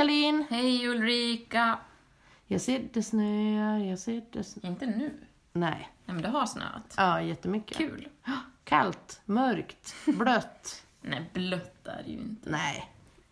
Charlene! Hej Ulrika! Jag ser det snöar, jag ser det snö... Inte nu. Nej. Nej men det har snöat. Ja, jättemycket. Kul. Kallt, mörkt, blött. Nej, blött är det ju inte. Nej.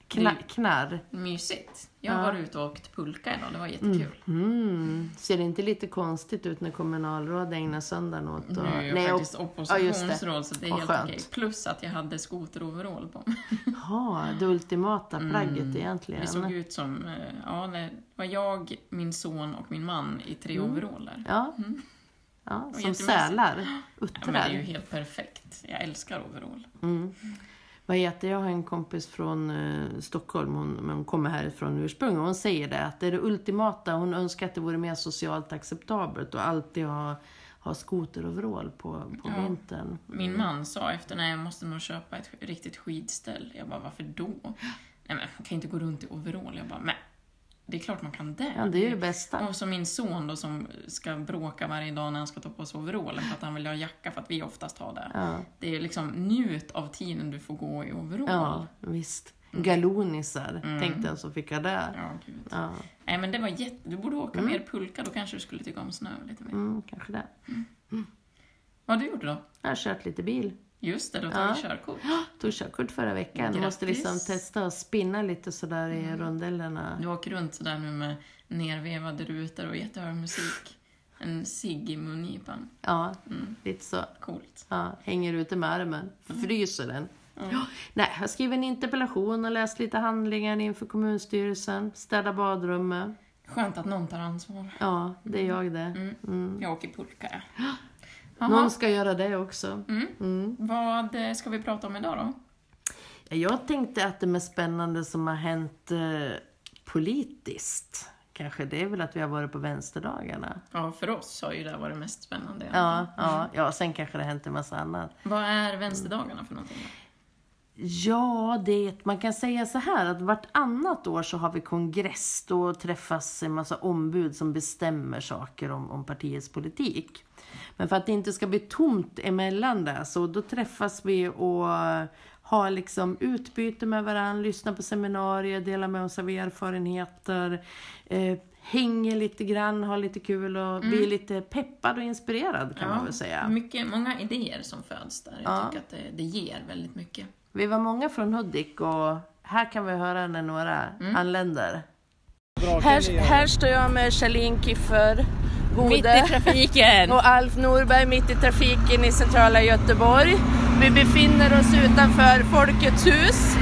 Kna knarr. Mysigt. Jag Ja. varit ute och åkt pulka idag, det var jättekul. Mm. Ser det inte lite konstigt ut när kommunalråd ägnar söndagen åt Nu att... är jag Nej, faktiskt och- oppositionsråd så det är Vad helt skönt. okej. Plus att jag hade skoteroverall på mig. Jaha, det ultimata plagget Mm. egentligen. Det såg ut som, eh, ja det var jag, min son och min man i tre overaller. Ja. Mm. ja som sälar. Ja, men det Uttrar. är ju helt perfekt. Jag älskar overall. Mm. Vad heter jag har en kompis från eh, Stockholm, hon, men hon kommer härifrån ursprung och hon säger det att det är det ultimata, hon önskar att det vore mer socialt acceptabelt och alltid ha, ha skoteroverall på, på Ja. vintern. Min man sa efter, nej jag måste nog köpa ett riktigt skidställ. Jag bara, varför då? Nej men man kan inte gå runt i overall. Jag bara, men det är klart man kan det. Ja, det är ju det bästa. Och så min son då som ska bråka varje dag när han ska ta på sig overallen för att han vill ha jacka för att vi oftast har det. Ja, Det är liksom njut av tiden du får gå i overall. ja visst. Galonisar, Mm. tänkte jag så fick jag det. Ja, gud. Ja, Nej men det var jätte... Du borde åka mer pulka, då kanske du skulle tycka om snö lite mer. mm, kanske det. Vad har du gjort då? Jag har kört lite bil. Just det, du har Ja. tagit körkort. Tog körkort förra veckan. Grattis. Måste liksom testa att spinna lite sådär i rondellerna. Du åker runt sådär nu med nervevade rutor och jättehög musik. En cigg i mungipan. Ja, Mm. lite så. Coolt. Ja, hänger ute med armen. Fryser den. Ja. Nej, jag skrev en interpellation och läst lite handlingar inför kommunstyrelsen. Städa badrummet. Skönt att någon tar ansvar. Ja, det är jag det. Mm. Mm. Jag åker pulka, ja. Jaha. Någon ska göra det också. Mm. Mm. Vad eh, ska vi prata om idag då? Jag tänkte att det mest spännande som har hänt eh, politiskt, kanske det är väl att vi har varit på vänsterdagarna. Ja, för oss har ju det varit mest spännande. Ja, ja, ja, sen kanske det har hänt en massa annat. Vad är vänsterdagarna för någonting? Ja, det, man kan säga så här att vartannat år så har vi kongress. Då träffas en massa ombud som bestämmer saker om, om partiets politik. Men för att det inte ska bli tomt emellan det, så då träffas vi och har liksom utbyte med varandra, lyssnar på seminarier, delar med oss av erfarenheter, eh, hänger lite grann, har lite kul och blir lite peppad och inspirerad kan man väl säga. Mycket, många idéer som föds där. Jag Ja. tycker att det, det ger väldigt mycket. Vi var många från Hudik och här kan vi höra när några anländer. Här, här står jag med Charlene Kiffer Gode trafiken! och Alf Norberg mitt i trafiken i centrala Göteborg. Vi befinner oss utanför Folkets hus.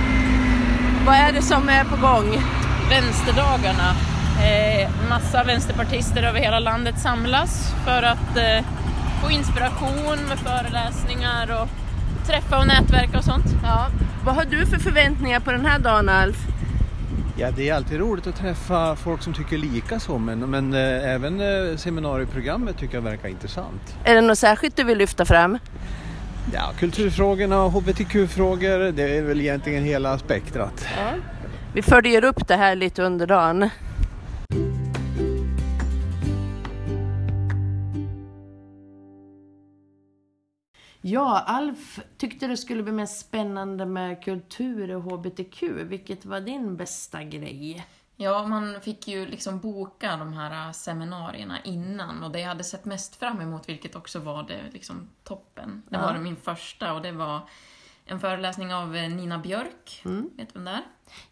Vad är det som är på gång? Vänsterdagarna. Eh, massa vänsterpartister över hela landet samlas för att eh, få inspiration med föreläsningar och träffa och nätverka och sånt. Ja. Vad har du för förväntningar på den här dagen Alf? Ja, det är alltid roligt att träffa folk som tycker lika så, men, men eh, även eh, seminarieprogrammet tycker jag verkar intressant. Är det något särskilt du vill lyfta fram? Ja, kulturfrågorna och hbtq-frågor, det är väl egentligen hela spektrat. Vi följer upp det här lite under dagen. Ja, Alf tyckte det skulle bli mest spännande med kultur och hbtq. Vilket var din bästa grej? Ja, man fick ju liksom boka de här seminarierna innan och det jag hade sett mest fram emot, vilket också var det liksom toppen, det Ja. var min första och det var en föreläsning av eh, Nina Björk. Vet du vem det är?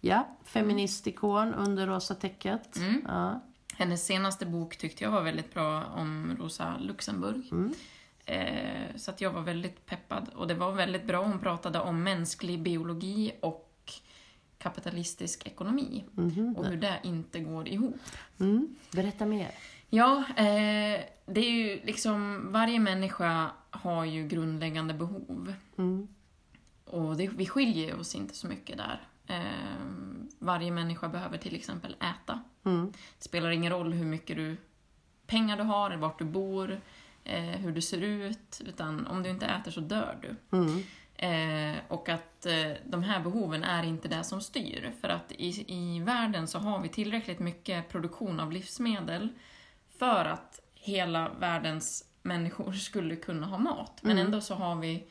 Ja, feministikon under rosa täcket. Mm. Ja. Hennes senaste bok tyckte jag var väldigt bra om Rosa Luxemburg. Eh, så att jag var väldigt peppad. Och det var väldigt bra. Hon pratade om mänsklig biologi och kapitalistisk ekonomi. Och hur det inte går ihop. Mm. Berätta mer. Ja, eh, det är ju liksom, varje människa har ju grundläggande behov. Mm. Och det, vi skiljer oss inte så mycket där. Eh, varje människa behöver till exempel äta. Mm. Det spelar ingen roll hur mycket du, pengar du har, eller vart du bor, eh, hur du ser ut. Utan om du inte äter så dör du. Mm. Eh, och att eh, de här behoven är inte det som styr. För att i, i världen så har vi tillräckligt mycket produktion av livsmedel för att hela världens människor skulle kunna ha mat. Men ändå så har vi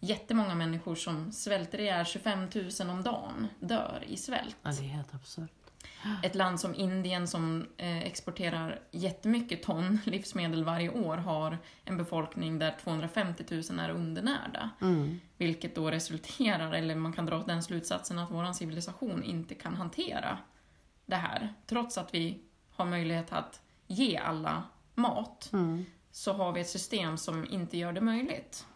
jättemånga människor som svälter ihjäl 25 000 om dagen, dör i svält. Ja, det är helt absurt. Ett land som Indien som eh, exporterar jättemycket ton livsmedel varje år har en befolkning där 250 000 är undernärda. Mm. Vilket då resulterar, eller man kan dra den slutsatsen att vår civilisation inte kan hantera det här. Trots att vi har möjlighet att ge alla mat Mm. så har vi ett system som inte gör det möjligt.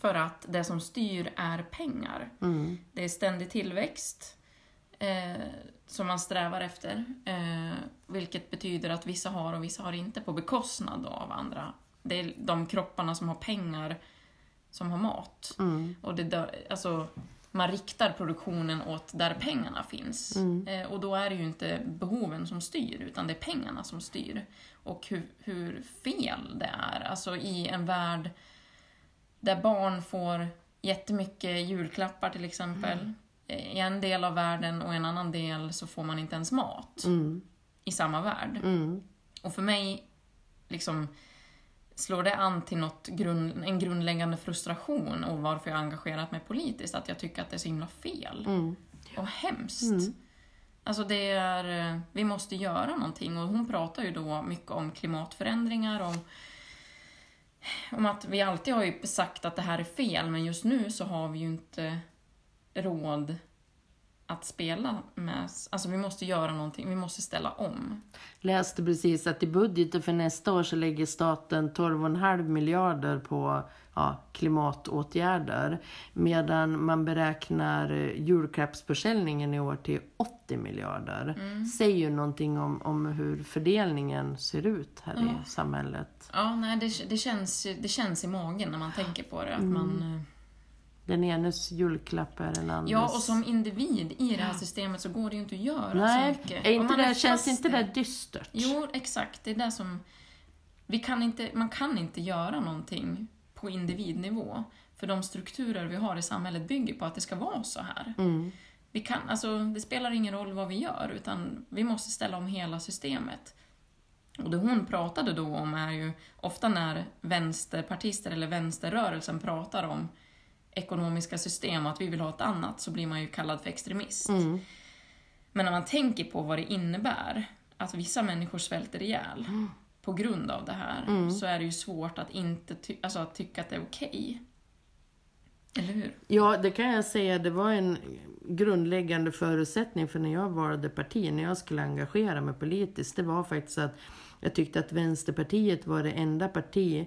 För att det som styr är pengar. Mm. Det är ständig tillväxt eh, som man strävar efter. Eh, vilket betyder att vissa har och vissa har inte på bekostnad av andra. Det är de kropparna som har pengar som har mat. Mm. Och det, alltså, man riktar produktionen åt där pengarna finns. Mm. Eh, och då är det ju inte behoven som styr, utan det är pengarna som styr. Och hur, hur fel det är. Alltså i en värld där barn får jättemycket julklappar till exempel. Mm. I en del av världen och i en annan del så får man inte ens mat Mm. i samma värld. Mm. Och för mig liksom slår det an till något grund, en grundläggande frustration och varför jag har engagerat mig politiskt. Att jag tycker att det är så himla fel Mm. och hemskt. Mm. Alltså det är, vi måste göra någonting och hon pratar ju då mycket om klimatförändringar, om, om att vi alltid har ju sagt att det här är fel men just nu så har vi ju inte råd att spela med, alltså vi måste göra någonting, vi måste ställa om. Läste precis att i budgeten för nästa år så lägger staten 12,5 miljarder på ja, klimatåtgärder. Medan man beräknar julklappsförsäljningen i år till 80 miljarder. Säger ju någonting om, om hur fördelningen ser ut här Ja. i samhället. Ja, nej, det, det, känns, det känns i magen när man tänker på det. Att man, eh, Den enes julklapp är den andres. ja, och som individ i det här systemet så går det ju inte att göra så Nej, mycket. är inte man är det, känns inte det dystert? Jo, exakt. Det är det som... Vi kan inte, man kan inte göra någonting på individnivå. För de strukturer vi har i samhället bygger på att det ska vara så här. Mm. Vi kan, alltså, det spelar ingen roll vad vi gör, utan vi måste ställa om hela systemet. Och det hon pratade då om är ju, ofta när vänsterpartister eller vänsterrörelsen pratar om ekonomiska system och att vi vill ha ett annat, så blir man ju kallad för extremist. Mm. Men när man tänker på vad det innebär, att vissa människor svälter ihjäl på grund av det här, så är det ju svårt att inte ty- alltså, att tycka att det är okej. Eller hur? Ja, det kan jag säga. Det var en grundläggande förutsättning för när jag valde parti, när jag skulle engagera mig politiskt. Det var faktiskt att jag tyckte att Vänsterpartiet var det enda parti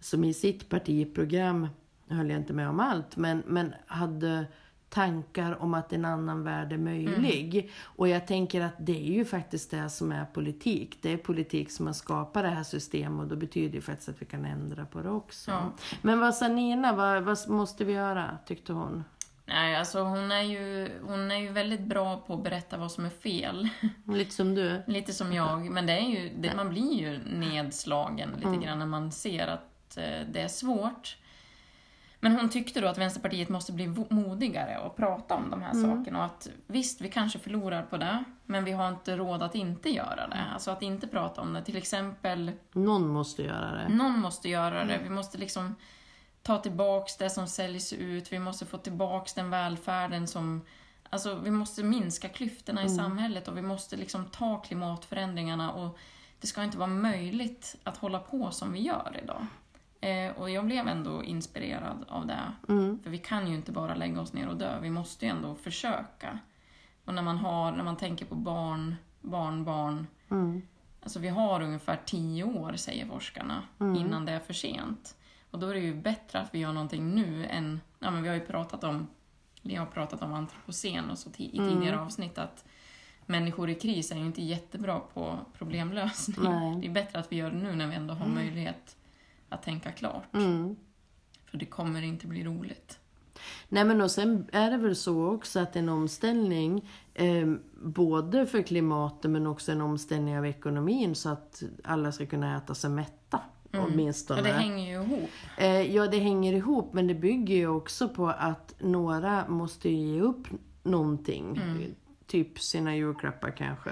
som i sitt partiprogram, nu höll jag inte med om allt, men, men hade tankar om att en annan värld är möjlig. Och jag tänker att det är ju faktiskt det som är politik. Det är politik som har skapat det här systemet och då betyder det faktiskt att vi kan ändra på det också. Ja. Men vad sa Nina, vad, vad måste vi göra, tyckte hon? Nej, alltså hon är, ju, hon är ju väldigt bra på att berätta vad som är fel. Lite som du. Lite som jag, men det är ju, det, man blir ju nedslagen lite Mm. grann när man ser att eh, det är svårt. Men hon tyckte då att Vänsterpartiet måste bli modigare och prata om de här Mm. sakerna och att visst, vi kanske förlorar på det, men vi har inte råd att inte göra Mm. det. Alltså att inte prata om det. Till exempel, Någon måste göra det. någon måste göra det. Vi måste liksom ta tillbaks det som säljs ut, vi måste få tillbaks den välfärden som Alltså vi måste minska klyftorna i samhället och vi måste liksom ta klimatförändringarna och det ska inte vara möjligt att hålla på som vi gör idag. Eh, och jag blev ändå inspirerad av det. Mm. För vi kan ju inte bara lägga oss ner och dö, vi måste ju ändå försöka. Och när man, har, när man tänker på barn, barnbarn, Mm. Alltså vi har ungefär tio år, säger forskarna, innan det är för sent. Och då är det ju bättre att vi gör någonting nu än... Ja, men vi har ju pratat om, vi har pratat om antropocen och så i tidigare avsnitt att människor i kris är ju inte jättebra på problemlösning. Nej. Det är bättre att vi gör det nu när vi ändå har möjlighet att tänka klart. Mm. För det kommer inte bli roligt. Nej men och sen är det väl så också att en omställning eh, både för klimatet men också en omställning av ekonomin så att alla ska kunna äta sig mätta. Åtminstone. Och det hänger ju ihop. Eh, ja, det hänger ihop, men det bygger ju också på att några måste ge upp någonting. Typ sina julklappar kanske.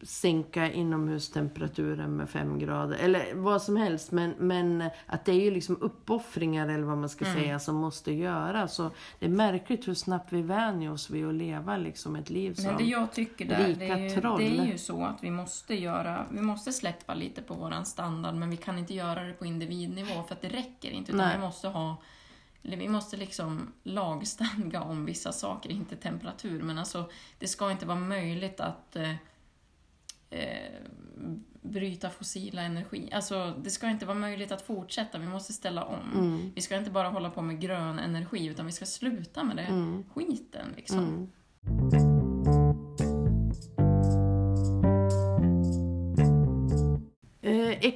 Eh, sänka inomhustemperaturen med fem grader. Eller vad som helst. Men, men att det är ju liksom uppoffringar eller vad man ska Mm. säga som måste göras. Så det är märkligt hur snabbt vi vänjer oss vid att leva liksom ett liv som... Men det jag tycker där, rika det är, ju, troll. det är ju så att vi måste göra, vi måste släppa lite på våran standard, men vi kan inte göra det på individnivå för att det räcker inte, utan Nej. vi måste ha vi måste liksom lagstadga om vissa saker, inte temperatur, men alltså det ska inte vara möjligt att eh, bryta fossila energi. Alltså det ska inte vara möjligt att fortsätta, vi måste ställa om. Mm. Vi ska inte bara hålla på med grön energi, utan vi ska sluta med det Mm. skiten liksom. Mm.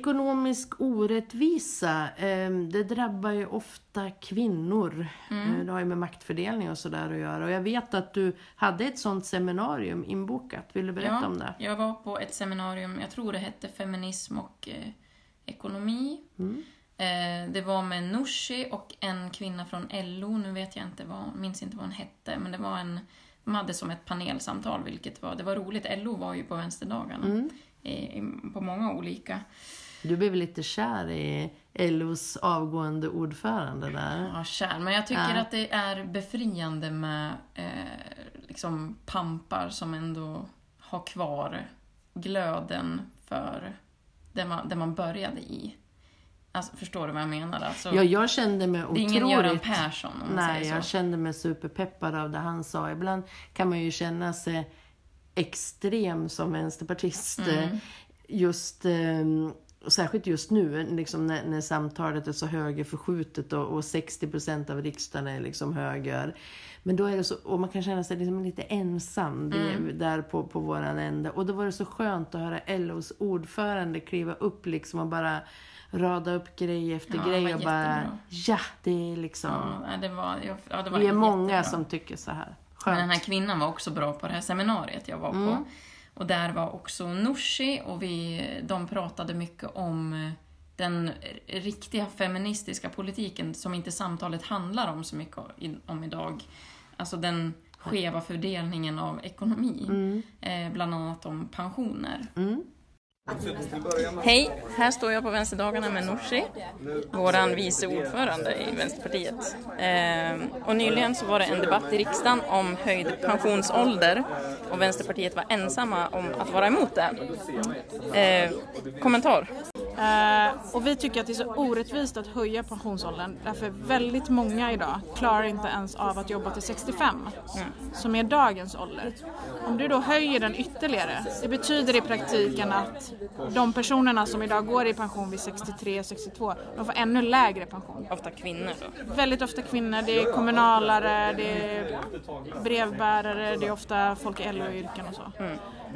Ekonomisk orättvisa, eh, det drabbar ju ofta kvinnor. Mm. Eh, det har ju med maktfördelning och sådär att göra. Och jag vet att du hade ett sånt seminarium inbokat. Vill du berätta ja, om det? Jag var på ett seminarium, jag tror det hette Feminism och eh, ekonomi. Mm. Eh, det var med Nooshi och en kvinna från LO, nu vet jag inte vad, minns inte vad hon hette, men det var en, de hade som ett panelsamtal, vilket var, det var roligt. LO var ju på vänsterdagarna, Mm. i, i, på många olika. Du blev lite kär i LOs avgående ordförande där. Ja, kär. Men jag tycker Ja. att det är befriande med eh, liksom pampar som ändå har kvar glöden för det man, det man började i. Alltså, förstår du vad jag menar? Alltså, Ja, jag kände mig det är otroligt... ingen Göran Persson om man Nej, säger jag så. kände mig superpeppad av det han sa. Ibland kan man ju känna sig extrem som vänsterpartist. Mm. eh, Just, eh, och särskilt just nu, liksom när, när samtalet är så högerförskjutet och, och 60% av riksdagen är liksom höger. Men då är det så, och man kan känna sig liksom lite ensam Mm. där på, på våran ände. Och då var det så skönt att höra LOs ordförande kliva upp liksom och bara rada upp grej efter Ja, grej och bara, jättebra. ja det är liksom, Ja, det var, ja, det var vi är många jättebra. som tycker så här. Men Skönt. den här kvinnan var också bra på det här seminariet jag var på. Mm. Och där var också Nooshi och vi, de pratade mycket om eh, den riktiga feministiska politiken som inte samtalet handlar om så mycket om idag. Alltså den skeva fördelningen av ekonomi. Mm. Eh, bland annat om pensioner. Mm. Hej, här står jag på Vänsterdagarna med Nooshi, vår vice ordförande i Vänsterpartiet. Eh, och nyligen så var det en debatt i riksdagen om höjd pensionsålder och Vänsterpartiet var ensamma om att vara emot det. Eh, kommentar? Eh, och vi tycker att det är så orättvist att höja pensionsåldern därför väldigt många idag klarar inte ens av att jobba till 65 som är dagens ålder. Om du då höjer den ytterligare, det betyder i praktiken att de personerna som idag går i pension vid 63-62, de får ännu lägre pension. Ofta kvinnor då. Väldigt ofta kvinnor, det är kommunalare, det är brevbärare, det är ofta folk i LO-yrken och så.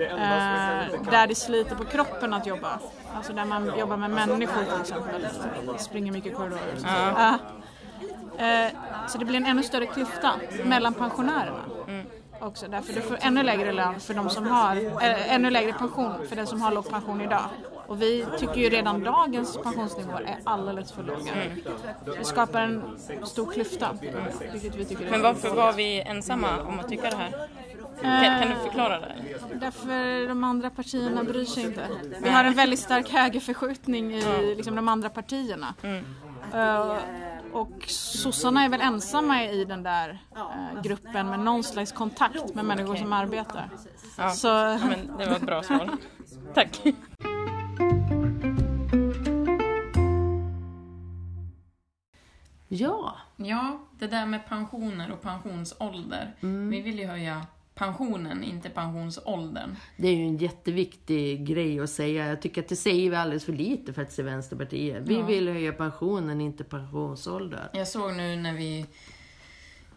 Eh, där det sliter på kroppen att jobba. Alltså där man jobbar med människor till exempel. Springer mycket korridorer. och så. Ja. Eh, så det blir en ännu större klyfta mellan pensionärerna. Också, därför du får ännu lägre lön för de som har, eh, ännu lägre pension för den som har låg pension idag. Och vi tycker ju redan dagens pensionsnivåer är alldeles för låga. Det skapar en stor klyfta, vilket vi tycker Men varför var vi ensamma om att tycka det här? Kan, kan du förklara det? Därför de andra partierna bryr sig inte. Vi har en väldigt stark högerförskjutning i liksom, de andra partierna. Eh, och sossarna är väl ensamma i den där eh, gruppen med någon slags kontakt med människor som arbetar. Ja. Så, Ja, men det var ett bra svar. Tack. Ja, Ja, det där med pensioner och pensionsålder. Vi vill ju höja pensionen, inte pensionsåldern. det är ju en jätteviktig grej att säga. Jag tycker att det säger vi alldeles för lite faktiskt i Vänsterpartiet. Vi Ja. vill höja pensionen, inte pensionsålder. Jag såg nu när vi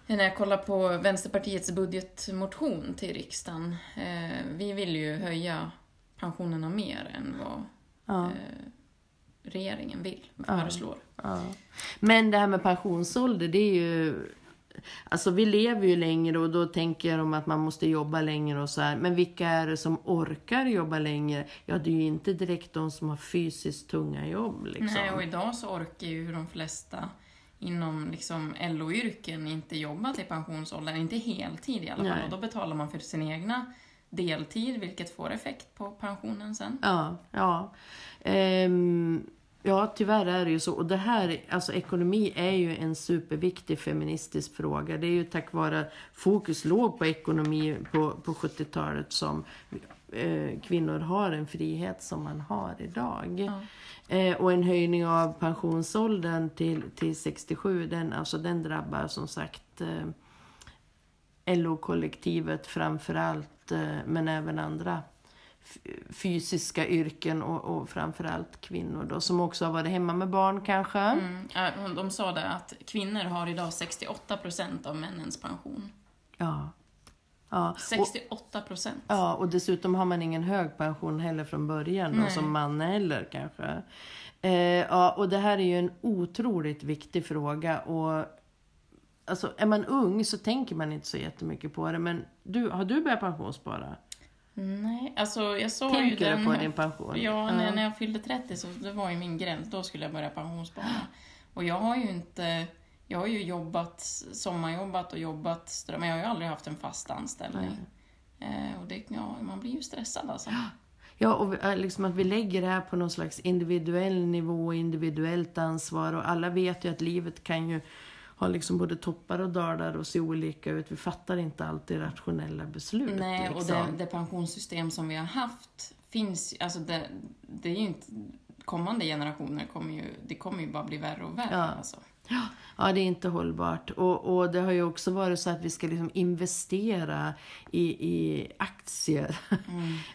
när jag kollar på Vänsterpartiets budgetmotion till riksdagen. Eh, vi vill ju höja pensionerna mer än vad Ja. eh, regeringen vill, föreslår. Ja. Men det här med pensionsålder, det är ju... Alltså vi lever ju längre och då tänker de att man måste jobba längre och så här. Men vilka är det som orkar jobba längre? Ja, det är ju inte direkt de som har fysiskt tunga jobb liksom. Nej, och idag så orkar ju de flesta inom liksom LO-yrken inte jobba till pensionsåldern, inte heltid i alla fall. Nej. Och då betalar man för sin egna deltid, vilket får effekt på pensionen sen. Ja, ja. Ehm, ja, tyvärr är det ju så. Och det här, alltså ekonomi är ju en superviktig feministisk fråga. Det är ju tack vare att fokus låg på ekonomi på, på 70-talet som eh, kvinnor har en frihet som man har idag. Ja. Eh, och en höjning av pensionsåldern till, till 67, den, alltså den drabbar som sagt eh, LO-kollektivet framför allt, eh, men även andra fysiska yrken och, och framförallt kvinnor då, som också har varit hemma med barn kanske. Mm. De sa det att kvinnor har idag 68% av männens pension. Ja. Ja. Och, 68 procent. ja, och dessutom har man ingen hög pension heller från början då, som man heller kanske. Eh, ja, och det här är ju en otroligt viktig fråga och Alltså, är man ung så tänker man inte så jättemycket på det, men du, har du börjat pensionsspara? Nej, alltså jag såg ju Tänker den... du på din pension? Ja, när, när jag fyllde 30 så det var ju min gräns, då skulle jag börja pensionsspara. Och jag har ju inte... Jag har ju jobbat, sommarjobbat och jobbat, men jag har ju aldrig haft en fast anställning. Eh, och det, ja, man blir ju stressad alltså. Ja, och äh, liksom att vi lägger det här på någon slags individuell nivå, individuellt ansvar och alla vet ju att livet kan ju ha liksom både toppar och dalar och se olika ut. Vi fattar inte alltid rationella beslut. Nej, och liksom. det, det pensionssystem som vi har haft finns alltså det, det är ju inte... Kommande generationer kommer ju, det kommer ju bara bli värre och värre. Ja. Alltså. Ja, det är inte hållbart. Och, och det har ju också varit så att vi ska liksom investera i, i aktier.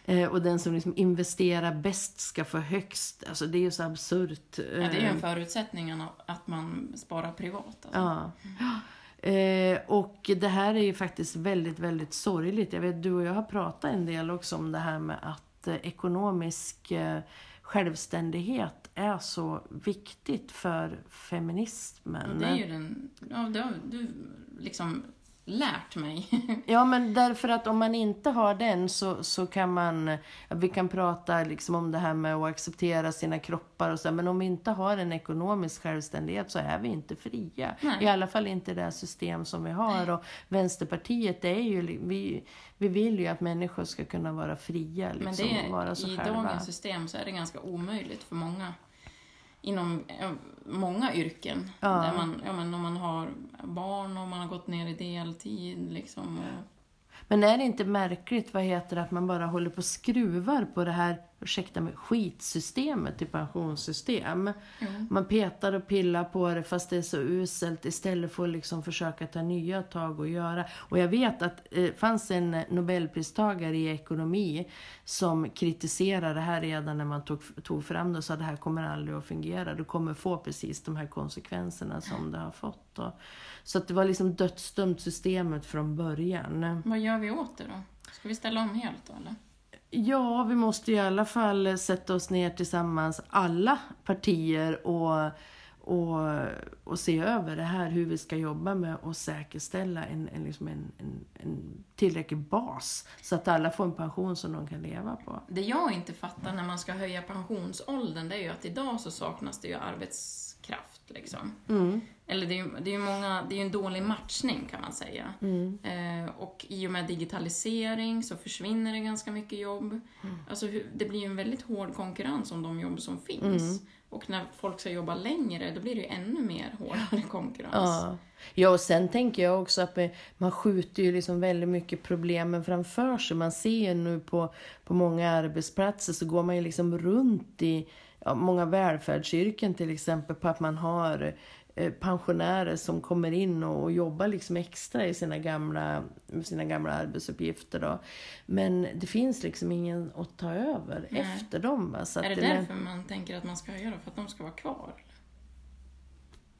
Eh, och den som liksom investerar bäst ska få högst. Alltså det är ju så absurt. Ja, det är ju en förutsättning att man sparar privat. Alltså. Ja. Eh, och det här är ju faktiskt väldigt, väldigt sorgligt. Jag vet, du och jag har pratat en del också om det här med att eh, ekonomisk eh, självständighet är så viktigt för feminismen. Ja, det är ju den... Ja, det du liksom lärt mig. Ja, men därför att om man inte har den så, så kan man... Vi kan prata liksom om det här med att acceptera sina kroppar och så, men om vi inte har en ekonomisk självständighet så är vi inte fria. Nej. I alla fall inte det här system som vi har. Och Vänsterpartiet, det är ju... Vi, vi vill ju att människor ska kunna vara fria liksom, Men det och vara så är, i själva. dagens system så är det ganska omöjligt för många inom eh, många yrken. Ja. Där man, ja, men om man har barn och man har gått ner i deltid. Liksom, och, Men är det inte märkligt, vad heter det, att man bara håller på och skruvar på det här, ursäkta mig, skitsystemet till pensionssystem? jo. Man petar och pillar på det fast det är så uselt istället för att liksom försöka ta nya tag och göra. Och jag vet att det eh, fanns en nobelpristagare i ekonomi som kritiserade det här redan när man tog, tog fram det och sa att det här kommer aldrig att fungera. Du kommer få precis de här konsekvenserna som det har fått. Och, så att det var liksom dödsdömt systemet från början. Vad gör vi åt det då? Ska vi ställa om helt då eller? Ja, vi måste i alla fall eh, sätta oss ner tillsammans, alla partier, och, och, och se över det här, hur vi ska jobba med att säkerställa en, en, liksom en, en, en tillräcklig bas så att alla får en pension som de kan leva på. Det jag inte fattar när man ska höja pensionsåldern det är ju att idag så saknas det ju arbets arbetskraft. Liksom. Mm. Eller det är ju det är många, det är ju en dålig matchning kan man säga. Mm. Eh, och i och med digitalisering så försvinner det ganska mycket jobb. Mm. Alltså det blir ju en väldigt hård konkurrens om de jobb som finns. Mm. Och när folk ska jobba längre då blir det ju ännu mer hårdare konkurrens. Ja. ja, och sen tänker jag också att man- skjuter ju liksom väldigt mycket problemen framför sig. Man ser ju nu på, på många arbetsplatser så går man ju liksom runt i många välfärdsyrken till exempel på att man har eh, pensionärer som kommer in och, jobbar liksom extra i sina gamla, sina gamla arbetsuppgifter. Då. Men det finns liksom ingen att ta över Nej. efter dem. Va? Så Är det att därför man tänker att man ska höja det? För att de ska vara kvar?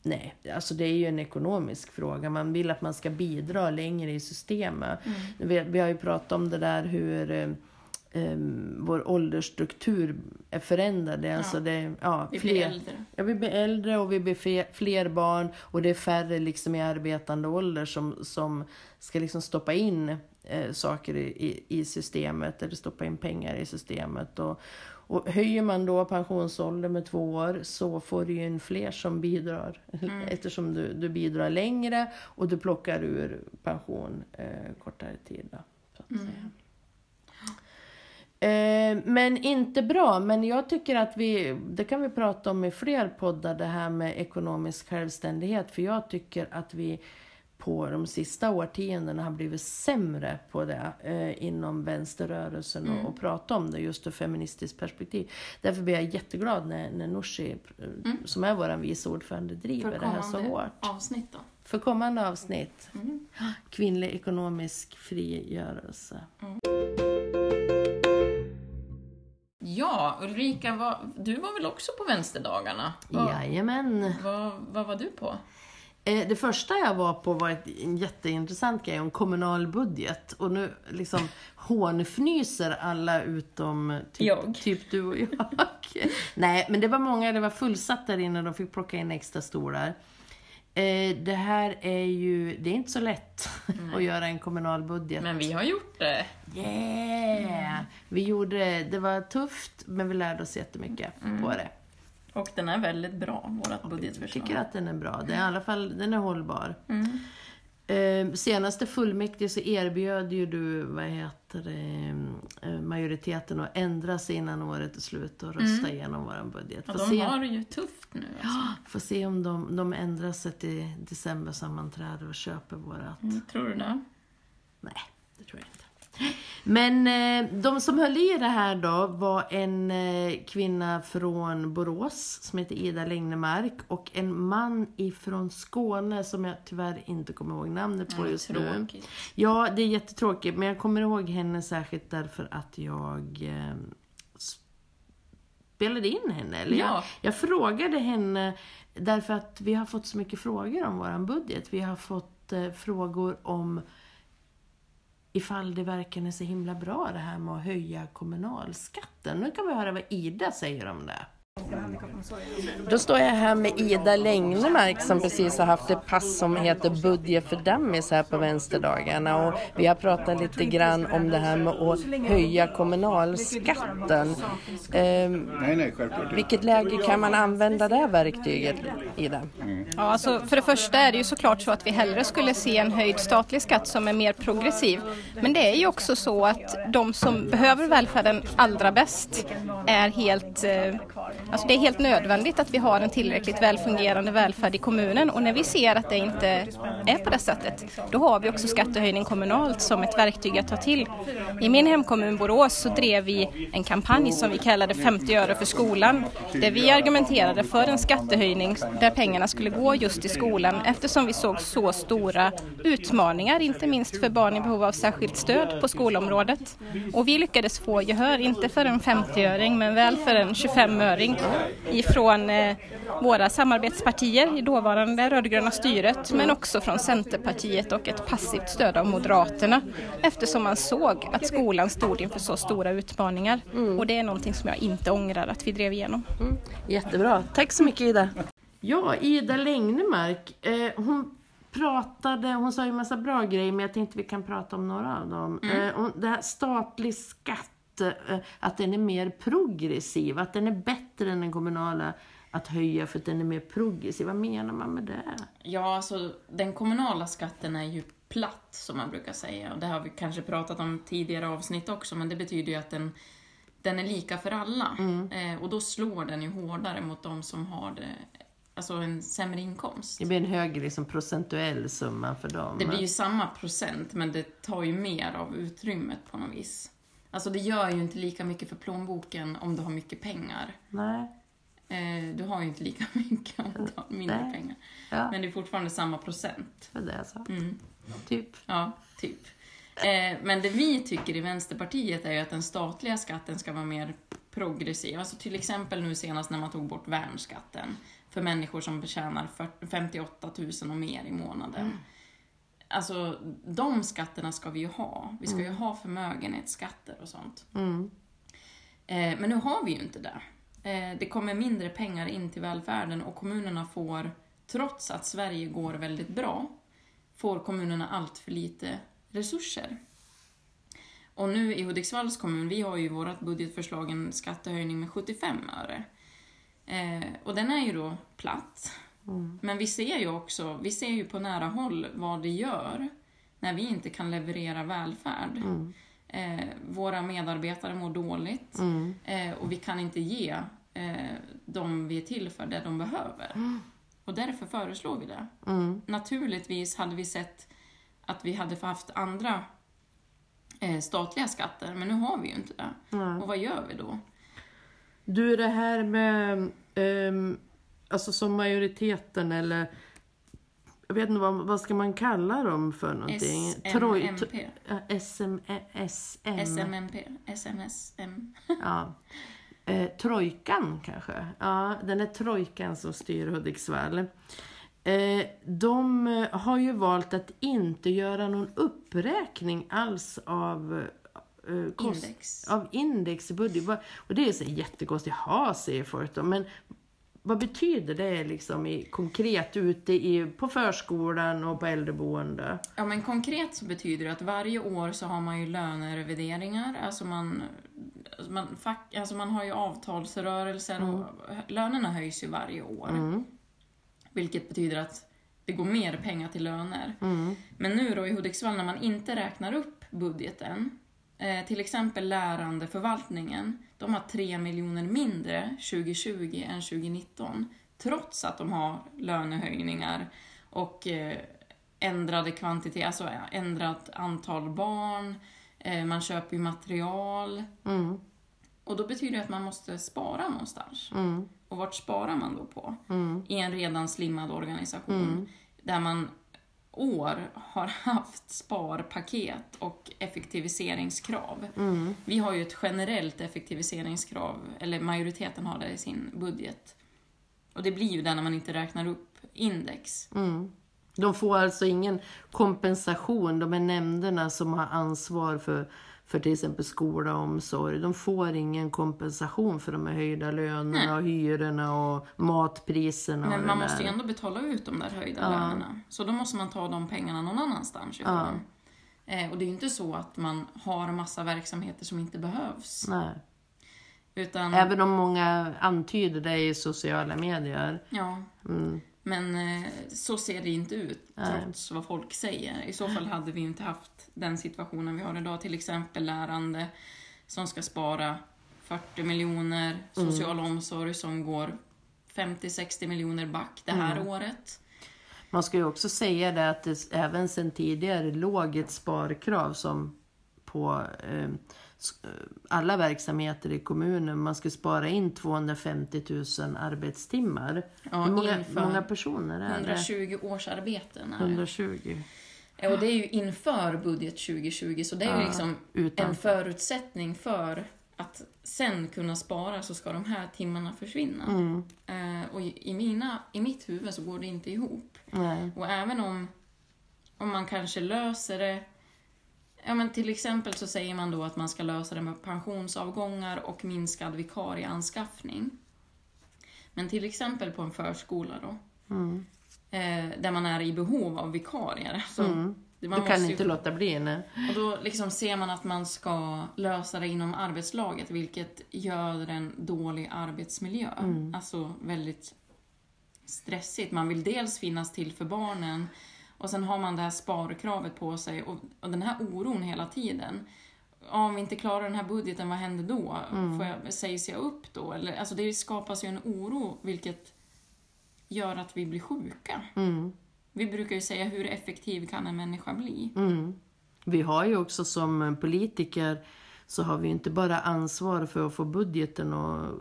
Nej, alltså det är ju en ekonomisk fråga. Man vill att man ska bidra längre i systemet. Mm. Vi, vi har ju pratat om det där hur eh, vår åldersstruktur är förändrad. Är Alltså det, ja, Vi fler, blir äldre. Ja, vi blir äldre och vi blir fler, fler barn och det är färre liksom i arbetande ålder som, som ska liksom stoppa in eh, saker i, i, systemet eller stoppa in pengar i systemet. Och, och höjer man då pensionsåldern med två år så får du ju en fler som bidrar eftersom du, du bidrar längre och du plockar ur pension eh, kortare tid. Då, så att säga. Eh, men inte bra. Men jag tycker att vi, det kan vi prata om i fler poddar, det här med ekonomisk självständighet. För jag tycker att vi på de sista årtiondena har blivit sämre på det eh, inom vänsterrörelsen Mm. och, och prata om det just ur feministiskt perspektiv. Därför blir jag jätteglad när, när Nooshi, eh, som är vår vice ordförande, driver det här så hårt. avsnitt då. För kommande avsnitt. Mm. Kvinnlig ekonomisk frigörelse. Ja, Ulrika, vad, du var väl också på vänsterdagarna? Vad, Jajamän. vad, vad var du på? Eh, Det första jag var på var ett, en jätteintressant grej om kommunal budget. Och nu liksom hånfnyser alla utom typ, Jag. typ du och jag. Nej, men det var många, det var fullsatt där inne, de fick plocka in extra stolar. Eh, Det här är ju, det är inte så lätt att göra en kommunal budget. Men vi har gjort det. Yeah! Vi gjorde, det var tufft, men vi lärde oss jättemycket på det. Och den är väldigt bra, vårt Jag budgetförslag. tycker att den är bra. Det är, I alla fall, den är hållbar. Mm. Eh, senaste fullmäktige så erbjöd ju du, vad heter det, eh, majoriteten att ändra sig innan året är slut och rösta igenom våran budget. Ja, de se, har det ju tufft nu. Alltså. får se om de, de ändrar sig till decembersammanträde och köper vårat. Mm, tror du det? Nej, det tror jag inte. Men eh, de som höll i det här då var en eh, kvinna från Borås som heter Ida Längnemark och en man ifrån Skåne som jag tyvärr inte kommer ihåg namnet på Ja, just nu. Ja, det är jättetråkigt men jag kommer ihåg henne särskilt därför att jag eh, spelade in henne. Eller jag, Ja. jag frågade henne därför att vi har fått så mycket frågor om våran budget. Vi har fått frågor om ifall det verkligen är så himla bra det här med att höja kommunalskatten. Nu kan vi höra vad Ida säger om det. Då står jag här med Ida Längnemark som precis har haft ett pass som heter Budget för dummies här på vänsterdagarna och vi har pratat lite grann om det här med att höja kommunalskatten. Självklart. vilket läge kan man använda det verktyget, Ida? Ja, alltså för det första är det ju såklart så att vi hellre skulle se en höjd statlig skatt som är mer progressiv. Men det är ju också så att de som behöver välfärden allra bäst är helt, eh, alltså det är helt nödvändigt att vi har en tillräckligt välfungerande välfärd i kommunen och när vi ser att det inte är på det sättet, då har vi också skattehöjning kommunalt som ett verktyg att ta till. I min hemkommun Borås så drev vi en kampanj som vi kallade 50 öre för skolan, där vi argumenterade för en skattehöjning där pengarna skulle gå just till skolan eftersom vi såg så stora utmaningar, inte minst för barn i behov av särskilt stöd på skolområdet. Och vi lyckades få gehör, inte för en 50-öring men väl för en 25-öring ifrån eh, våra samarbetspartier i dåvarande rödgröna styret men också från Centerpartiet och ett passivt stöd av Moderaterna eftersom man såg att skolan stod inför så stora utmaningar. Och det är någonting som jag inte ångrar att vi drev igenom. Jättebra. Tack så mycket Ida. Ja, Ida Längnemark. Eh, hon pratade, hon sa ju en massa bra grejer men jag tänkte vi kan prata om några av dem. Eh, hon, det här statlig skatt, eh, att den är mer progressiv, att den är bättre än den kommunala att höja för att den är mer progressiv. Vad menar man med det? Ja, alltså den kommunala skatten är ju platt, som man brukar säga. Och det har vi kanske pratat om tidigare avsnitt också, men det betyder ju att den, den är lika för alla. Eh, och då slår den ju hårdare mot de som har det, alltså en sämre inkomst. Det blir en högre liksom, procentuell summa för dem. Det blir ju samma procent, men det tar ju mer av utrymmet på något vis. Alltså det gör ju inte lika mycket för plånboken om du har mycket pengar. Nej. Eh, du har ju inte lika mycket om du har mindre Nej. pengar. Ja, Men det är fortfarande samma procent. det var det jag sa. Mm. Typ. Ja, typ. Eh, men det vi tycker i Vänsterpartiet är ju att den statliga skatten ska vara mer progressiv. Alltså till exempel nu senast när man tog bort värnskatten för människor som betjänar 40 58 000 och mer i månaden. Alltså, de skatterna ska vi ju ha. Vi ska ju ha förmögenhetsskatter och sånt. Mm. Eh, men nu har vi ju inte det. Eh, det kommer mindre pengar in till välfärden och kommunerna får, trots att Sverige går väldigt bra, får kommunerna allt för lite resurser. Och nu i Hudiksvalls kommun, vi har ju i vårt budgetförslag en skattehöjning med 75 öre. Eh, och den är ju då platt. Men vi ser ju också, vi ser ju på nära håll vad det gör när vi inte kan leverera välfärd. Eh, våra medarbetare mår dåligt Mm. eh, och vi kan inte ge eh, dem vi är till för det de behöver. Och därför föreslår vi det. Mm. Naturligtvis hade vi sett att vi hade haft andra eh, statliga skatter, men nu har vi ju inte det. Och vad gör vi då? Du, det här med, ehm, alltså som majoriteten eller, jag vet inte vad, vad ska man kalla dem för någonting? SMMP. SM, SM, SMMP. SMSM. ja. Eh, trojkan kanske? Ja, den är trojkan som styr Hudiksvall. Eh, de eh, har ju valt att inte göra någon uppräkning alls av eh, kost- Index. Av index i budget. Och det är så jättekonstigt. Jaha, säger folk då. Men vad betyder det liksom i, konkret ute i, på förskolan och på äldreboende? Ja, men konkret så betyder det att varje år så har man ju lönerevideringar. Alltså man, alltså man, fack, alltså man har ju avtalsrörelser och lönerna höjs ju varje år. Vilket betyder att det går mer pengar till löner. Men nu då i Hudiksvall när man inte räknar upp budgeten, eh, till exempel lärandeförvaltningen, de har 3 miljoner mindre 2020 än 2019. Trots att de har lönehöjningar och eh, ändrade kvantitet, alltså ändrat antal barn, eh, man köper ju material. Mm, Och då betyder det att man måste spara någonstans. mm, Och vart sparar man då på? mm, I en redan slimmad organisation. Där man år har haft sparpaket och effektiviseringskrav. mm, Vi har ju ett generellt effektiviseringskrav, eller majoriteten har det i sin budget. Och det blir ju det när man inte räknar upp index. mm. De får alltså ingen kompensation, de är nämnderna som har ansvar för, för till exempel skola och omsorg. De får ingen kompensation för de höjda lönerna och hyrorna och matpriserna. och Men det man måste ju ändå betala ut de där höjda Ja. lönerna. Så då måste man ta de pengarna någon annanstans ifrån. Eh, och det är ju inte så att man har massa verksamheter som inte behövs. Nej. Utan, Även om många antyder det i sociala medier. ja, Mm. Men eh, så ser det inte ut Nej. trots vad folk säger. I så fall hade vi inte haft den situationen vi har idag. Till exempel lärande som ska spara 40 miljoner, Mm. social omsorg som går 50-60 miljoner back det här Mm. året. Man ska ju också säga det att det även sen tidigare låg ett sparkrav som på eh, alla verksamheter i kommunen. Man ska spara in 250 000 arbetstimmar. Ja, Hur många, många personer är 120 årsarbeten det? är det. 120. Eh, Och det är ju inför budget 2020, så det är ju Ja, liksom utan- en förutsättning för att sen kunna spara så ska de här timmarna försvinna. Mm. Eh, och i, i, mina, i mitt huvud så går det inte ihop. Nej. Och även om, om man kanske löser det Ja, men till exempel så säger man då att man ska lösa det med pensionsavgångar och minskad vikarieanskaffning. Men till exempel på en förskola då, Mm. eh, där man är i behov av vikarier. Alltså, Mm. det- Du man kan ju- inte låta bli. Nej. och då liksom ser man att man ska lösa det inom arbetslaget, vilket gör en dålig arbetsmiljö. Mm. Alltså väldigt stressigt. Man vill dels finnas till för barnen och sen har man det här sparkravet på sig och, och den här oron hela tiden. Om vi inte klarar den här budgeten, vad händer då? Mm. Får jag, sägs jag upp då? Eller, alltså det skapas ju en oro, vilket gör att vi blir sjuka. Mm. Vi brukar ju säga, hur effektiv kan en människa bli? Mm. Vi har ju också som politiker så har vi inte bara ansvar för att få budgeten att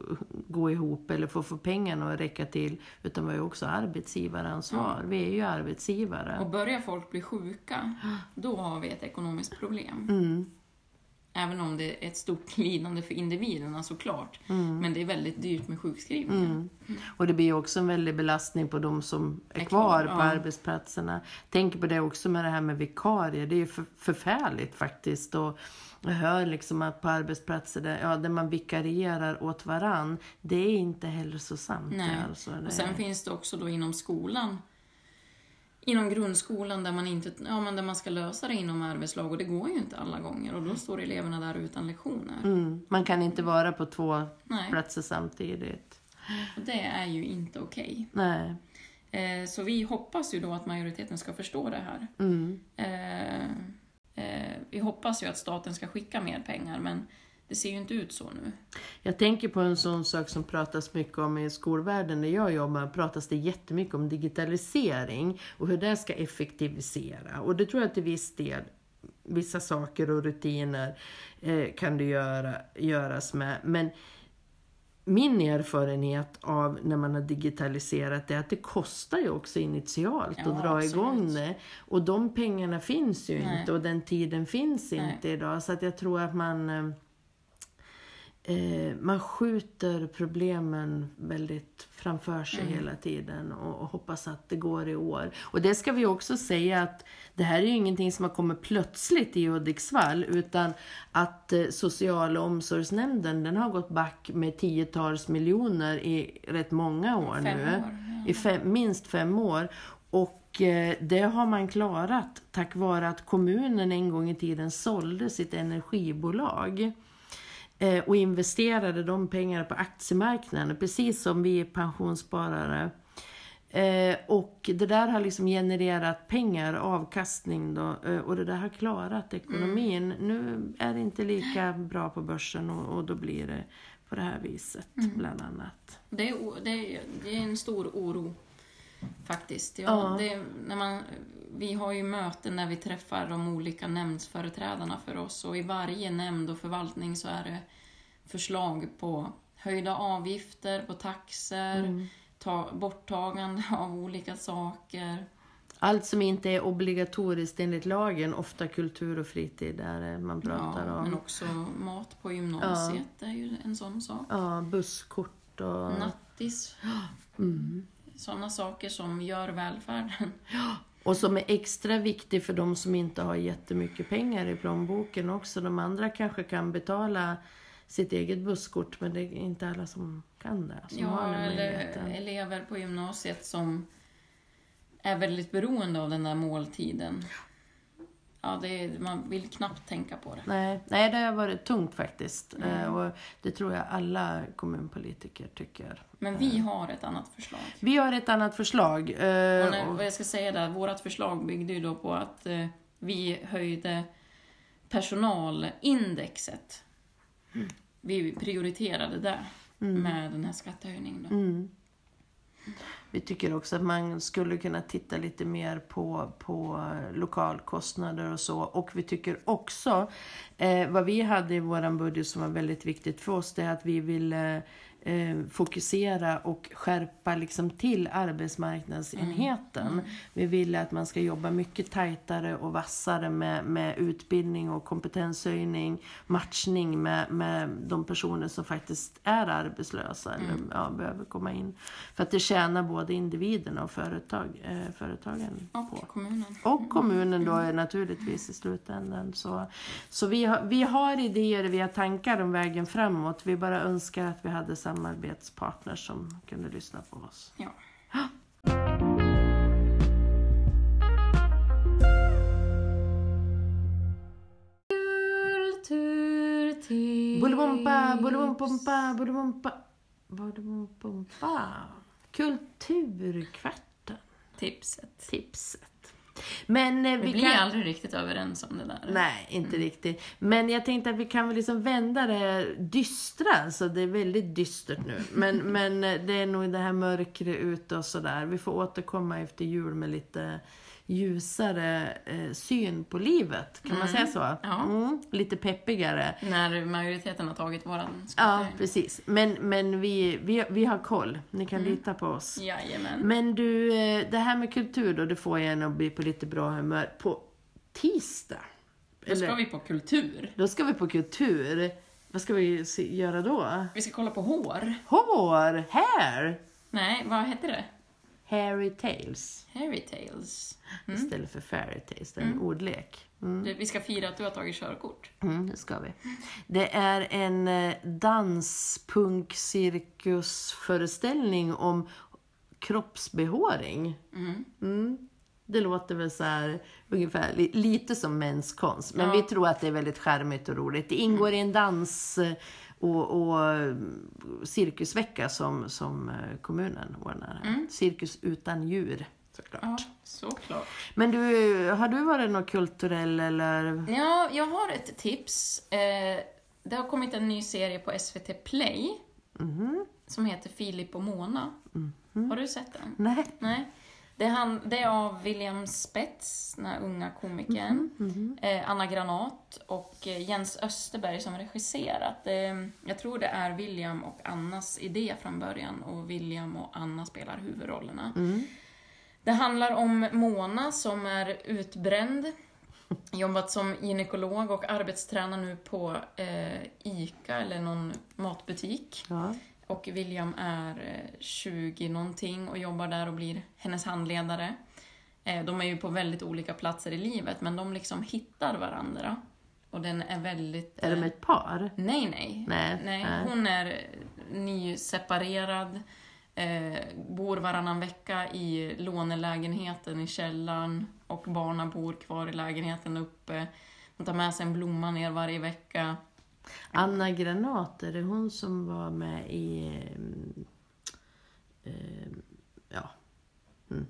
gå ihop eller för att få pengarna att räcka till utan vi har också arbetsgivaransvar. Vi är ju arbetsgivare. Och börjar folk bli sjuka, då har vi ett ekonomiskt problem. Mm. Även om det är ett stort lidande för individerna såklart. Mm. Men det är väldigt dyrt med sjukskrivningar. Och det blir också en väldig belastning på de som är, Är kvar, kvar, på ja. arbetsplatserna. Tänk på det också med det här med vikarier. Det är ju för, förfärligt faktiskt. Och jag hör liksom att på arbetsplatser där, ja, där man vikarierar åt varann. Det är inte hälsosamt. Nej. Alltså, det... Och sen finns det också då inom skolan, inom grundskolan där man, inte, ja, men där man ska lösa det inom arbetslag och det går ju inte alla gånger och då står eleverna där utan lektioner. mm. Man kan inte vara på två Nej, platser samtidigt. och det är ju inte okej. Nej. Eh, så vi hoppas ju då att majoriteten ska förstå det här. Mm. Eh, eh, vi hoppas ju att staten ska skicka mer pengar, men det ser ju inte ut så nu. Jag tänker på en sån sak som pratas mycket om i skolvärlden där jag jobbar, pratas det jättemycket om digitalisering och hur det ska effektivisera. Och det tror jag till viss del, vissa saker och rutiner eh, kan det göra, göras med. Men min erfarenhet av när man har digitaliserat är att det kostar ju också initialt Ja, att dra absolut. igång det. Och de pengarna finns ju Nej. inte och den tiden finns Nej. inte idag. Så att jag tror att man eh, man skjuter problemen väldigt framför sig Mm. hela tiden och, och hoppas att det går i år. Och det ska vi också säga att det här är ju ingenting som har kommit plötsligt i Hudiksvall utan att eh, social och omsorgsnämnden den har gått back med tiotals miljoner i rätt många år Fem nu. år, ja. I fem, minst fem år. Och eh, det har man klarat tack vare att kommunen en gång i tiden sålde sitt energibolag och investerade de pengarna på aktiemarknaden, precis som vi pensionssparare. Eh, och det där har liksom genererat pengar, avkastning då, eh, och det där har klarat ekonomin. Nu är det inte lika bra på börsen och, och då blir det på det här viset, bland annat. Det är, det, är, det är en stor oro faktiskt. Ja, Ja. Det, när man, vi har ju möten när vi träffar de olika nämndsföreträdarna för oss och i varje nämnd och förvaltning så är det förslag på höjda avgifter, på taxer, ta, borttagande av olika saker. Allt som inte är obligatoriskt enligt lagen, ofta kultur och fritid, där eh, man pratar Ja, men om. också mat på gymnasiet är ju en sån sak. Ja, busskort och... Nattis. Mm. Sådana saker som gör välfärden. Och som är extra viktig för de som inte har jättemycket pengar i plånboken också. De andra kanske kan betala sitt eget busskort men det är inte alla som kan det. Som har Ja, den eller elever på gymnasiet som är väldigt beroende av den där måltiden. Ja, det är, man vill knappt tänka på det. Nej, nej, det har varit tungt faktiskt. Eh, Och det tror jag alla kommunpolitiker tycker. Men vi har ett annat förslag. Vi har ett annat förslag. eh, Och när, och- jag ska säga där, vårt förslag byggde ju då på att eh, vi höjde personalindexet. Vi prioriterade det med den här skattehöjningen. Vi tycker också att man skulle kunna titta lite mer på, på lokalkostnader och så. Och vi tycker också, eh, vad vi hade i vår budget som var väldigt viktigt för oss, det är att vi vill eh, fokusera och skärpa liksom till arbetsmarknadsenheten. Vi vill att man ska jobba mycket tajtare och vassare med, med utbildning och kompetenshöjning, matchning med, med de personer som faktiskt är arbetslösa eller ja, behöver komma in. För att det tjänar både individerna och företag, eh, företagen på. Och kommunen. Och kommunen då är naturligtvis i slutändan. Så, så vi, har, vi har idéer, vi har tankar om vägen framåt. Vi bara önskar att vi hade samarbetspartners som kunde lyssna på oss. Ja. Bolibompa, bolibompa, bolibompa, bolibompa. Kulturkvarten, Tipset. tipset. Men eh, Vi vi blir kan... aldrig riktigt överens om det där. Nej, inte riktigt. Men jag tänkte att vi kan väl liksom vända det dystra, så det är väldigt dystert nu. Men, men eh, det är nog det här mörkret ute och sådär. Vi får återkomma efter jul med lite ljusare eh, syn på livet. Kan man säga så? Ja. Mm, lite peppigare. När majoriteten har tagit våran Ja, skattehöjning. precis. Men, men vi, vi, vi har koll. Ni kan lita på oss. Jajamän. Men du, eh, det här med kultur då, det får jag en att bli på lite bra humör. På tisdag. Då ska vi på kultur. Då ska vi på kultur. Vad ska vi göra då? Vi ska kolla på hår. Hår! Hair! Nej, vad heter det? Hairy tales. Harry Tales. Istället för fairy tales. Det är en ordlek. Mm, Vi ska fira att du har tagit körkort. mm, det ska vi. Det är en eh, danspunk-cirkusföreställning om kroppsbehåring. Mm. Det låter väl så här, ungefär li, lite som mäns konst. Men Ja. vi tror att det är väldigt charmigt och roligt. Det ingår i en dans eh, och, och mm, cirkusvecka som, som eh, kommunen ordnar. här. Cirkus utan djur. såklart. Ja, såklart. Men du, har du varit något kulturell eller? Ja, jag har ett tips. Eh, det har kommit en ny serie på SVT Play som heter Filip och Mona. Har du sett den? Nej. Nej. Det, han, det är av William Spets, den här unga komikern, eh, Anna Granat och eh, Jens Österberg som regisserat. Eh, jag tror det är William och Annas idé från början och William och Anna spelar huvudrollerna. Det handlar om Mona som är utbränd, jobbat som gynekolog och arbetstränar nu på eh, ICA eller någon matbutik. Ja. Och William är eh, 20 någonting och jobbar där och blir hennes handledare. Eh, De är ju på väldigt olika platser i livet men de liksom hittar varandra. Och den är väldigt... Är de eh, ett par? Nej, nej. Nej, nej. Hon är nyseparerad, eh, bor varannan vecka i lånelägenheten i källaren och barnen bor kvar i lägenheten uppe. Hon tar med sig en blomma ner varje vecka. Anna Granat, är det hon som var med i... mm, eh, ja. Mm.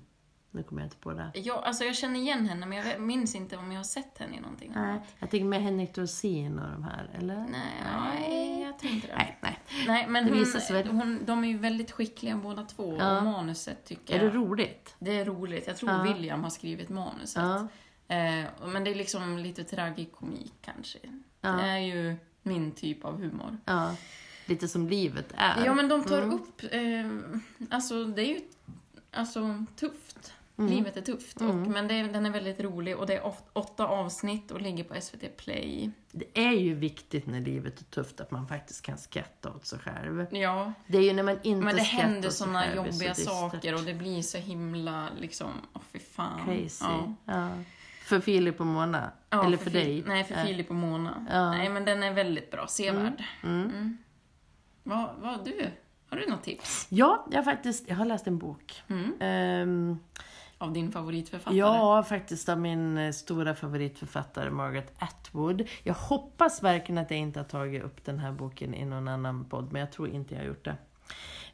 Nu kommer jag inte på det. Jag, alltså jag känner igen henne men jag minns inte om jag har sett henne i någonting Nej, annat. jag tänker med Henrik Dorsin och de här, eller? Nej, nej, jag tror inte det. Nej, nej. Nej, men hon, väl. hon, de är ju väldigt skickliga båda två Ja. och manuset tycker Är jag... det roligt? Det är roligt. Jag tror Ja. William har skrivit manuset. Ja. Eh, men det är liksom lite tragikomik kanske. Ja. Det är ju min typ av humor. Ja. Lite som livet är. Ja, men de tar Mm. upp... Eh, alltså, det är ju alltså, tufft. Mm. Livet är tufft. Och, men det, den är väldigt rolig och det är åt- åtta avsnitt och ligger på SVT Play. Det är ju viktigt när livet är tufft att man faktiskt kan skratta åt sig själv. Ja, Det är ju när man inte men det händer åt sig såna själv, det är så jobbiga dystert. saker och det blir så himla liksom... Åh, fy fan. Crazy. Ja. Ja. För Filip och Mona? Ja, Eller för, Fi- dig? Nej, för. Filip och Mona. Ja. Nej, men den är väldigt bra. Sevärd. Mm. Mm. Vad, vad du? Har du något tips? Ja, jag har faktiskt jag har läst en bok. Mm. Ehm, Av din favoritförfattare? ja, faktiskt av min eh, stora favoritförfattare Margaret Atwood. Jag hoppas verkligen att jag inte har tagit upp den här boken i någon annan podd, men jag tror inte jag har gjort det.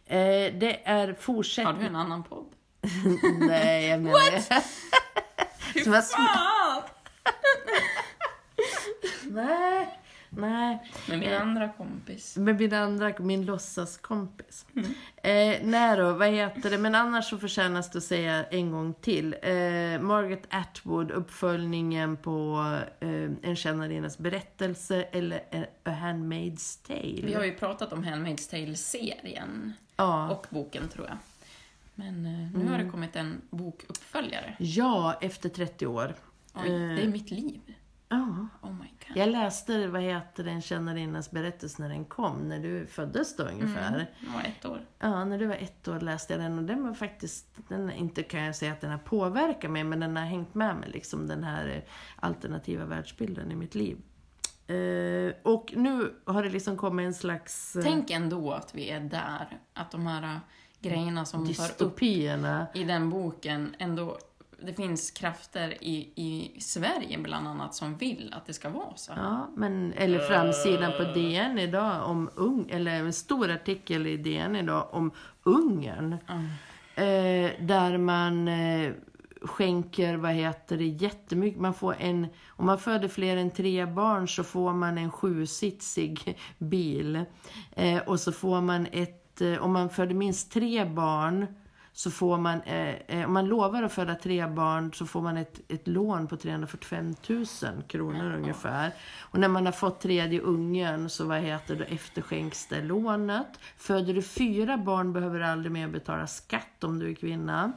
Eh, det är Har fortsättning... du en annan podd? Nej, jag menar... Som sm- Fan! Nej, nej. Med min andra kompis. Med min andra, min låtsaskompis. Eh, nej då, vad heter det? Men annars så förtjänas det att säga en gång till. Eh, Margaret Atwood, uppföljningen på eh, En tjänarinnas berättelse eller eh, A Handmaid's Tale. Vi har ju pratat om Handmaid's Tale-serien ja. och boken, tror jag. Men eh, nu har det kommit en bokuppföljare. ja, efter 30 år. Oj, det är mitt liv. Ja. Oh my god. Jag läste, vad heter det, En tjänarinnas berättelse när den kom, när du föddes då ungefär. Jag var ett år. Ja, när du var ett år läste jag den och den var faktiskt, den, inte kan jag säga att den har påverkat mig, men den har hängt med mig, liksom den här eh, alternativa världsbilden i mitt liv. Eh, och nu har det liksom kommit en slags eh, Tänk ändå att vi är där. Att de här grejerna som tar upp dystopierna. i den boken ändå... Det finns krafter i, i Sverige bland annat som vill att det ska vara så. Ja, men, eller framsidan på DN idag om Ung, eller en stor artikel i DN idag om Ungern. Eh, där man eh, skänker, vad heter det, jättemycket. Man får en, om man föder fler än tre barn så får man en sjusitsig bil. Eh, och så får man ett, eh, om man föder minst tre barn så får man, eh, eh, om man lovar att föda tre barn så får man ett, ett lån på 345 000 kronor ungefär. Och när man har fått tredje ungen så vad heter det, efterskänks det lånet. Föder du fyra barn behöver du aldrig mer betala skatt om du är kvinna.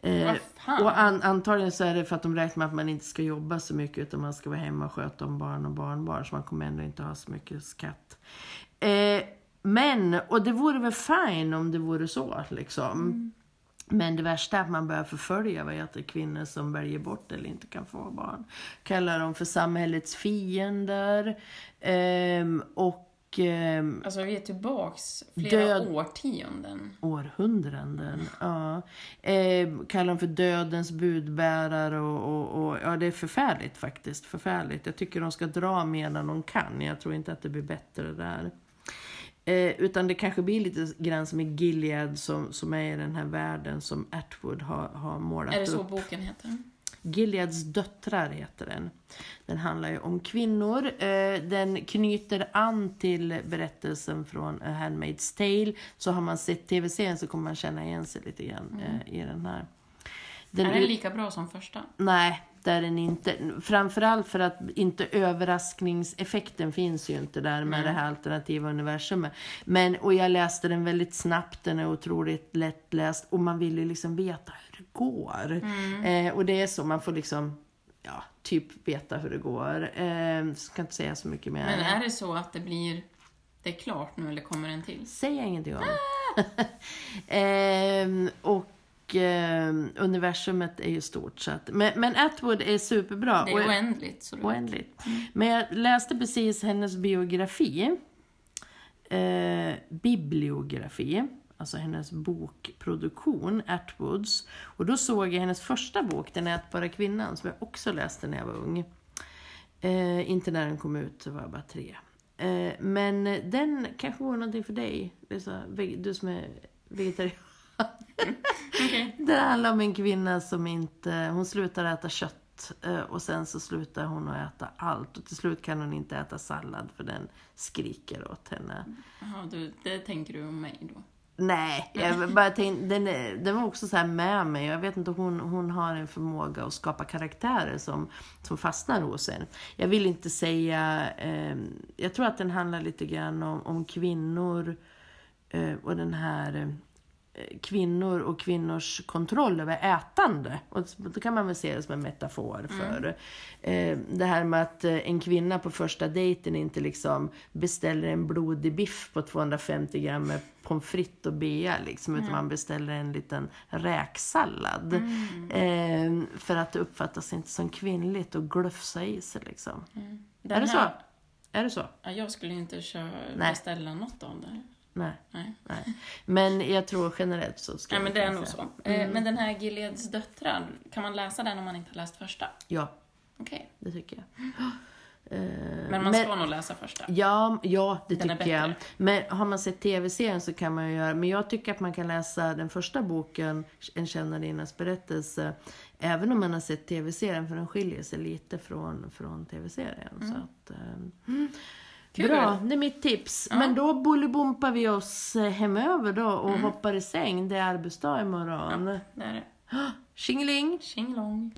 Eh, och an, antagligen så är det för att de räknar med att man inte ska jobba så mycket utan man ska vara hemma och sköta om barn och barnbarn så man kommer ändå inte ha så mycket skatt. Eh, men, och det vore väl fine om det vore så liksom. Men det värsta är att man börjar förfölja vad heter kvinnor som väljer bort eller inte kan få barn. Kallar dem för samhällets fiender. Ehm, och ehm, Alltså vi är tillbaks flera Död. årtionden. århundraden. Ja. Eh, kallar dem för dödens budbärare och, och, och ja, det är förfärligt faktiskt. Förfärligt. Jag tycker de ska dra medan de kan. Jag tror inte att det blir bättre där. Eh, utan det kanske blir lite grann som i Gilead som, som är i den här världen som Atwood har, har målat Är det så upp. boken heter? Gileads döttrar heter den. Den handlar ju om kvinnor. Eh, den knyter an till berättelsen från A Handmaid's Tale. Så har man sett tv-serien så kommer man känna igen sig lite grann eh, i den här. Den är den lika bra som första? Nej, det är den inte. Framförallt för att inte överraskningseffekten finns ju inte där med det här alternativa universumet. Men, och jag läste den väldigt snabbt, den är otroligt lättläst och man vill ju liksom veta hur det går. Eh, och det är så, man får liksom, ja, typ veta hur det går. Eh, ska inte säga så mycket mer. Men är det så att det blir... Det är klart nu eller kommer en till? säger jag ingenting om. Ehm, och ehm, universumet är ju stort. Så att, men, men Atwood är superbra. Det och är oändligt. Så det... Oändligt. Men jag läste precis hennes biografi. Eh, bibliografi. Alltså hennes bokproduktion, Atwoods. Och då såg jag hennes första bok, Den ätbara kvinnan, som jag också läste när jag var ung. Eh, inte när den kom ut, så var jag bara tre. Eh, men den kanske var någonting för dig, Lisa, du som är vegetarian. Okej. Det handlar om en kvinna som inte, hon slutar äta kött eh, och sen så slutar hon att äta allt och till slut kan hon inte äta sallad för den skriker åt henne. Jaha, du, det tänker du om mig då? Nej, jag bara tänkte, den, den var också så här med mig. Jag vet inte, hon, hon har en förmåga att skapa karaktärer som, som fastnar hos en. Jag vill inte säga, eh, jag tror att den handlar lite grann om, om kvinnor eh, och den här kvinnor och kvinnors kontroll över ätande. Och då kan man väl se det som en metafor för eh, det här med att eh, en kvinna på första dejten inte liksom beställer en blodig biff på 250 gram med pommes frites och bea liksom, utan man beställer en liten räksallad. Eh, för att det uppfattas inte som kvinnligt att glufsa i sig liksom. Den Är det så? Är det så? Ja, jag skulle inte köra, beställa något av det. Nej. Nej. nej. Men jag tror generellt så ska Nej, men det är nog så. Eh, Men den här Gileads döttrar, kan man läsa den om man inte har läst första? Ja, Okej. det tycker jag. Eh, Men man ska nog läsa första. Ja, ja det Den tycker jag. Men har man sett tv-serien så kan man ju göra... Men jag tycker att man kan läsa den första boken, En tjänarinnas berättelse, även om man har sett tv-serien, för den skiljer sig lite från, från tv-serien. Så att, Mm. Kul. Bra, det är mitt tips. Men då bollibompar vi oss eh, hemöver då och Mm. hoppar i säng. Det är arbetsdag imorgon. Det är det. Tjingeling! Tjingelong.